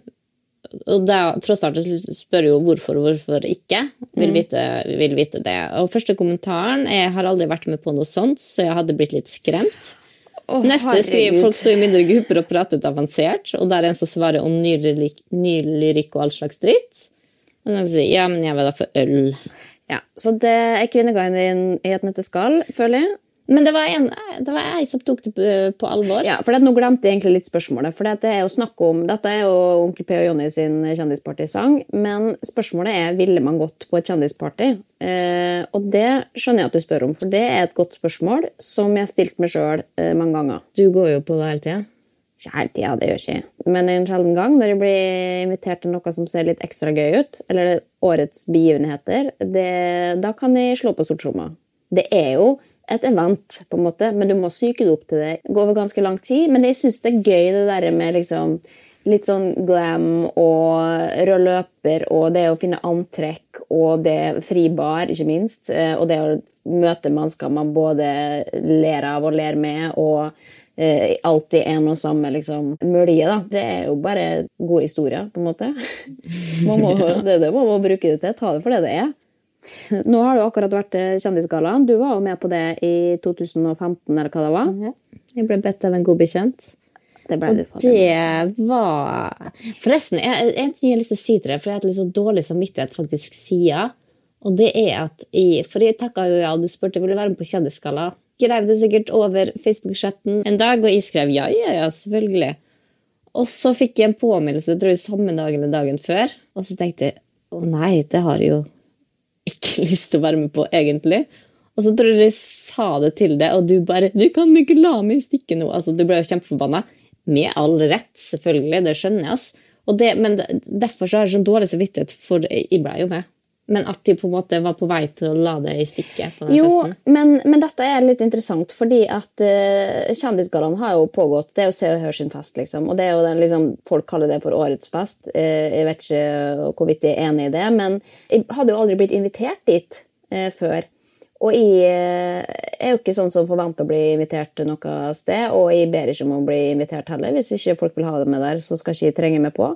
og da, tross alt spør jo hvorfor og hvorfor ikke. Vil Mm. vite, vil vite det. Og første kommentaren Jeg har aldri vært med på noe sånt, så jeg hadde blitt litt skremt. Å, Neste skriver folk sto i mindre grupper og pratet avansert, og der er en som svarer om ny lyrikk, ny lyrikk og all slags dritt. Og den sier ja, men jeg vil da for øl. Ja, Så det er kvinneguiden i et nøtteskall, føler jeg. Men det var, en, det var jeg som tok det på, alvor. Ja, for det, Nå glemte jeg egentlig litt spørsmålet. for det er jo snakk om, Dette er jo Onkel P og Jonny sin kjendispartysang, men spørsmålet er ville man gått på et kjendisparty. Eh, og det skjønner jeg at du spør om, for det er et godt spørsmål som jeg har stilt meg sjøl eh, mange ganger. Du går jo på det hele tida. Ikke hele tida, det gjør jeg ikke. Men en sjelden gang når jeg blir invitert til noe som ser litt ekstra gøy ut, eller årets begivenheter, det, da kan jeg slå på stortromma. Det er jo et event, på en måte, men du må psyke det opp til det. Det går over ganske lang tid, men jeg syns det er gøy det der med liksom litt sånn glam og rød løper og det å finne antrekk og det fribar, ikke minst. eh, Og det å møte mennesker man både ler av og ler med, og eh, alltid en og samme liksom, mølje. da. Det er jo bare gode historier, på en måte. <laughs> Man må, det det må bruke det til. Ta det for det det er. Nå har det akkurat vært eh, Kjendisgallaen. Du var jo med på det i 2015, eller hva det var. Jeg ble bedt av en god bekjent. Det ble du Og det var Forresten, jeg, en ting jeg har lyst til å si til deg, for jeg har litt så dårlig samvittighet faktisk siden. Og det er at jeg, For jeg takka jo ja, du spurte vil du være med på Kjendisgalla. Skrev du sikkert over Facebook-chatten en dag, og jeg skrev ja, ja, ja, selvfølgelig. Og så fikk jeg en påminnelse tror jeg, samme dag eller dagen før, og så tenkte jeg å nei, det har jeg jo ikke <laughs> lyst til å være med på, egentlig. Og så tror jeg de sa det til deg, og du bare 'Du kan ikke la meg stikke nå.' Altså, Du ble jo kjempeforbanna. Med all rett, selvfølgelig. Det skjønner jeg. ass. Det, men derfor så har jeg sånn dårlig samvittighet, for jeg ble jo med. Men at de på en måte var på vei til å la det i stikket på den Jo, festen. men, men dette er litt interessant, fordi at uh, Kjendisgallaen har jo pågått. Det er jo Se og Hør sin fest, liksom. Og det er jo den, liksom, folk kaller det for årets fest. Uh, jeg vet ikke hvorvidt jeg er enig i det, men jeg hadde jo aldri blitt invitert dit uh, før. Og jeg er jo ikke sånn som forventer å bli invitert til noe sted, og jeg ber ikke om å bli invitert heller. Hvis ikke folk vil ha det med der, så skal ikke jeg trenge meg på.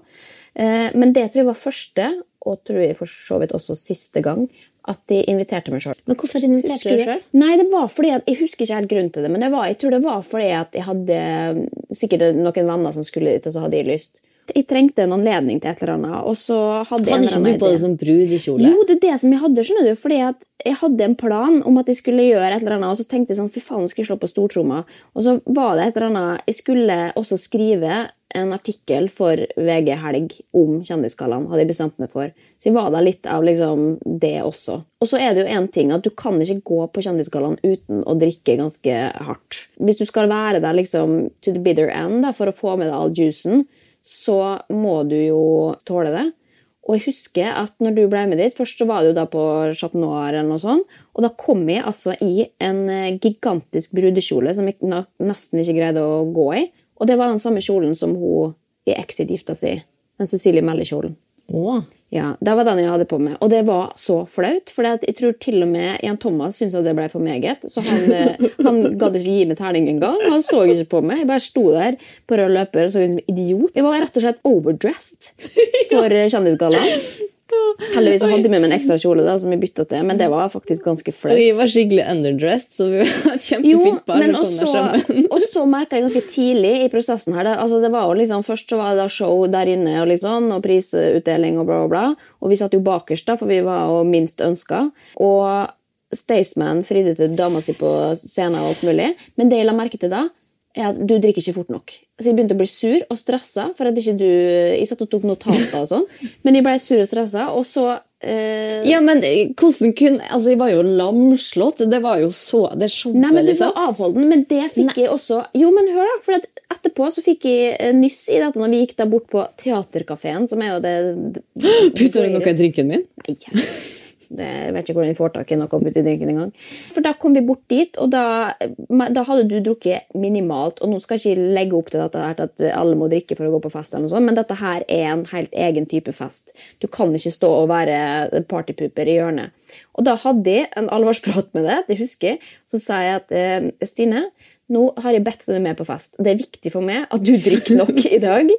Men det tror jeg var første, og tror jeg for så vidt også siste gang, at de inviterte meg sjøl. Men hvorfor inviterte du deg sjøl? Nei, det var fordi at, Jeg husker ikke helt grunnen til det, men det var, jeg tror det var fordi at jeg hadde sikkert noen venner som skulle dit, og så hadde jeg lyst. Jeg trengte en anledning til et eller annet. og så hadde Hadde ikke du på deg som brudekjole? Jo, det er det som jeg hadde, skjønner du. Fordi at jeg hadde en plan om at jeg skulle gjøre et eller annet, og så tenkte jeg sånn, fy faen, nå skal jeg slå på stortromma. Og så var det et eller annet Jeg skulle også skrive en artikkel for VG Helg om Kjendisgallaen, hadde jeg bestemt meg for. Så jeg var da litt av liksom det også. Og så er det jo en ting at du kan ikke gå på Kjendisgallaen uten å drikke ganske hardt. Hvis du skal være der liksom to the bitter end da, for å få med deg all juicen, så må du jo tåle det. Og jeg husker at når du ble med dit, først så var jo da på Chat Noir eller noe sånt, og da kom jeg altså i en eh, gigantisk brudekjole som jeg nesten ikke greide å gå i. Og det var den samme kjolen som hun i Exit gifta seg i. Den Cecilie Melle-kjolen. Ja, Det var den jeg hadde på meg. Og det var så flaut, for jeg tror til og med Jan Thomas syntes at det ble for meget. Så han, eh, han gadd ikke gi meg terning engang. Han så ikke på meg. Jeg bare sto der på rød løper og så ut som en idiot. Jeg var rett og slett overdressed for Kjendisgallaen. Heldigvis hadde jeg med meg en ekstra kjole da, som jeg bytta til, men det var faktisk ganske flaut. Vi var skikkelig underdressed, så vi var et kjempefint par. men som der også, og så merka jeg ganske tidlig i prosessen her det, altså det var jo liksom, Først så var det da show der inne og, liksom, og prisutdeling og bla, bla, bla. Og vi satt jo bakerst, da, for vi var jo minst ønska. Og Staysman fridde til dama si på scenen og alt mulig. Men det jeg la merke til da, at du drikker ikke fort nok. Så Jeg begynte å bli sur og stressa. for at ikke du, Jeg satt og tok notater og sånn, men jeg ble sur og stressa. Og så eh, Ja, men hvordan kunne Altså, jeg var jo lamslått. Det var jo så Det showet, Nei, men du liksom. var avholden, men det fikk jeg også Jo, men hør da, for etterpå så fikk jeg eh, nyss i dette når vi gikk da bort på Teaterkafeen, som er jo det <gasps> Putter du noe i drinken min? Nei, Det, jeg vet ikke hvordan vi får tak i noe oppi drinken engang. For da kom vi bort dit, og da, da hadde du drukket minimalt. Og nå skal jeg ikke legge opp til dette at alle må drikke for å gå på fest, eller noe sånt, men dette her er en helt egen type fest. Du kan ikke stå og være partypooper i hjørnet. Og da hadde jeg en alvorsprat med det, det husker jeg. Så sa jeg at eh, Stine, nå har jeg bedt deg med på fest. Det er viktig for meg at du drikker nok <laughs> i dag.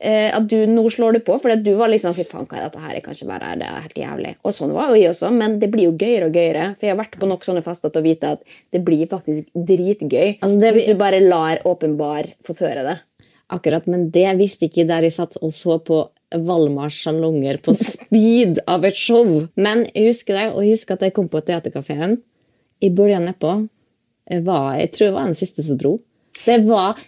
Eh, at du Nå slår du på, for du var liksom Fy faen, hva er dette her? Jeg kan ikke være her, det er helt jævlig. Og sånn var jo jeg også, men det blir jo gøyere og gøyere. For jeg har vært på nok sånne fester til å vite at det blir faktisk dritgøy. Altså, det- Hvis du bare lar åpenbar forføre det. Akkurat, men det visste ikke der jeg satt og så på Valmars salonger på speed av et show. Men jeg husker det, og jeg husker at jeg kom på Theatercaféen. I bølgen nedpå var, jeg tror jeg var den siste som dro. Det var,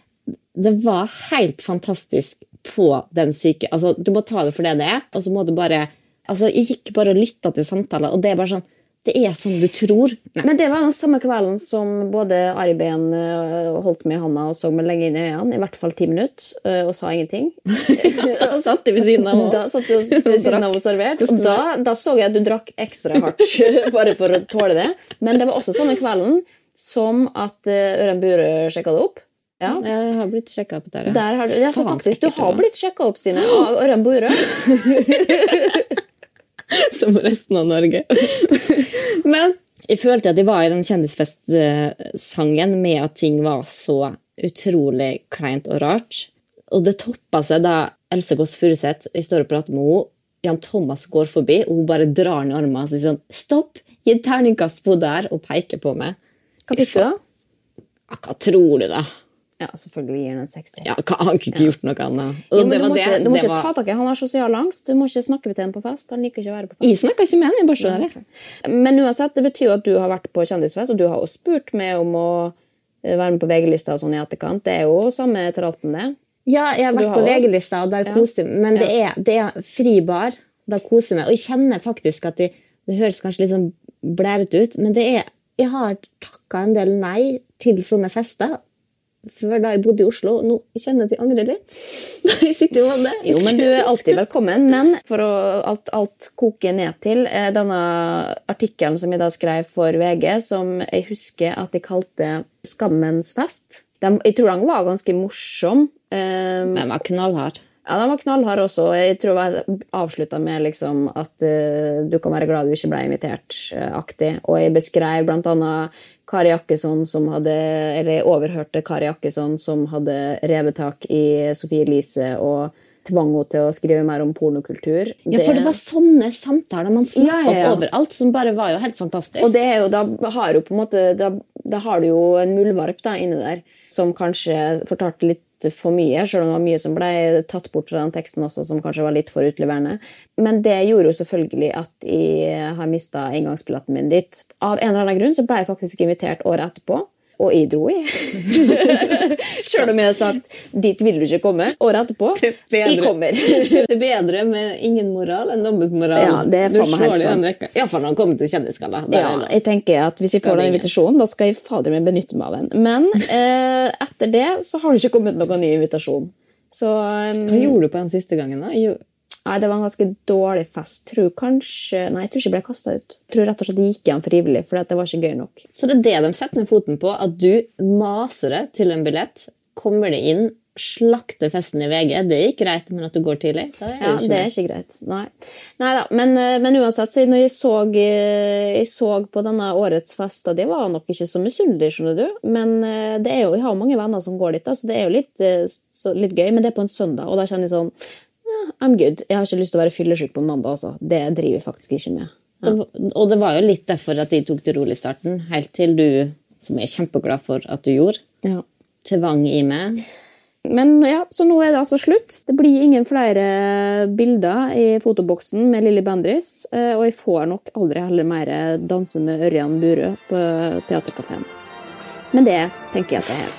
det var helt fantastisk på den syke altså, Du må ta det for det det er, og så må du bare altså, Jeg gikk bare og lytta til samtaler, og det er bare sånn Det er som du tror. Nei. Men det var den samme kvelden som både Ari Behn eh, holdt med i handa og så meg lenge inn i øynene, i hvert fall ti minutter, eh, og sa ingenting. <laughs> Da satt de ved siden av Da satt ved <laughs> siden av og servert, og da, da så jeg at du drakk ekstra hardt <laughs> bare for å tåle det. Men det var også samme kvelden som at uh, Ørjan Burøe sjekka det opp. Ja. Jeg har blitt sjekka opp der, Der har du, ja, så faktisk, du har blitt sjekka opp, Stine, av Ørjan Burøe. <laughs> som resten av Norge. <laughs> Men jeg følte at jeg var i den kjendisfestsangen med at ting var så utrolig kleint og rart. Og det toppa seg da Else Kåss Furuseth jeg står og prater med henne. Jan Thomas går forbi, og hun bare drar ned armen og sier sånn Stopp! Gi et terningkast på der, og peker på meg. Hva fikk du, da? Ja, hva tror du, da? Ja, selvfølgelig gir han en 60. Ja, han har ikke gjort noe annet. Det du må, det. ikke, du må ikke var... ta tak i Han har sosial angst. Du må ikke snakke til ham på fest. Han liker ikke å være på fest. Jeg snakker ikke med ham, jeg bare står det. Men uansett, det betyr jo at du har vært på kjendisfest, og du har jo spurt meg om å eh, være med på VG-lista og sånn i etterkant. Det er jo samme tralten, det. Ja, jeg har vært har på VG-lista, og der Ja. koser jeg Men Men det, er, det er fri bar. Da koser jeg meg. Og jeg kjenner faktisk at de, det høres kanskje litt sånn blærete ut, men det er, jeg har takka en del nei til sånne fester før da jeg bodde i Oslo. Nå kjenner jeg at jeg angrer litt. <laughs> jeg sitter jo med det. Jo, men du er alltid velkommen. Men for å alt, alt koke ned til eh, denne artikkelen som jeg da skrev for VG, som jeg husker at de kalte Skammens fest. De, jeg tror den var ganske morsom. Um, Men jeg var knallhard. Ja, den var knallhard også. Jeg tror jeg avslutta med liksom at uh, du kan være glad du ikke ble invitert-aktig. og jeg beskrev blant annet Kari Jakkesson som hadde Eller jeg overhørte Kari Jakkesson som hadde revet tak i Sofie Elise og tvang henne til å skrive mer om pornokultur. Ja, for det var sånne samtaler man snakka Ja, ja, ja. om overalt, som bare var jo helt fantastisk. Og det er jo, da har jo på en måte da, da har du jo en muldvarp inni der som kanskje fortalte litt for mye, selv om det var mye som ble tatt bort fra den teksten også, som kanskje var litt for utleverende. Men det gjorde jo selvfølgelig at jeg har mista inngangsbilletten min dit. Av en eller annen grunn så ble jeg faktisk invitert året etterpå. Og jeg dro, jeg. <laughs> Selv om jeg har sagt 'dit vil du ikke komme' året etterpå. Er. Jeg kommer. <laughs> Det er bedre med ingen moral enn dobbeltmoral. Ja, det er faen meg helt sant. Iallfall når han kommer til kjendisgalla. Ja, jeg tenker at Hvis jeg får den invitasjonen, da skal jeg fader meg benytte meg av den. Men eh, etter det så har det ikke kommet noen ny invitasjon. Så um, Hva gjorde du på den siste gangen? da? Nei, Det var en ganske dårlig fest. Tror kanskje, nei, jeg tror ikke jeg ble kasta ut. Tror rett og slett det gikk igjen frivillig, for det var ikke gøy nok. Så det er det de setter ned foten på, at du maser det til en billett, kommer det inn, slakter festen i VG. Det er ikke greit, men at du går tidlig, det Ja, det er ikke greit. Nei, da. Men, eh, men uansett, så når jeg så, eh, jeg så på denne årets fest, og det var nok ikke så misunnelige, skjønner du. Men eh, det er jo, jeg har mange venner som går dit, da, så det er jo litt, så, litt gøy. Men det er på en søndag, og da kjenner jeg sånn I'm good. Jeg har ikke lyst til å være fyllesyk på mandag, altså. Det driver jeg faktisk ikke med. Det- Og det var jo litt derfor at de tok det rolig i starten, helt til du, som jeg er kjempeglad for at du gjorde, Ja. tvang i meg. Men ja, så nå er det altså slutt. Det blir ingen flere bilder i fotoboksen med Lilly Bendriss. eh, Og jeg får nok aldri heller mer danse med Ørjan Burøe på Theatercaféen. Men det tenker jeg at det er helt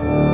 greit.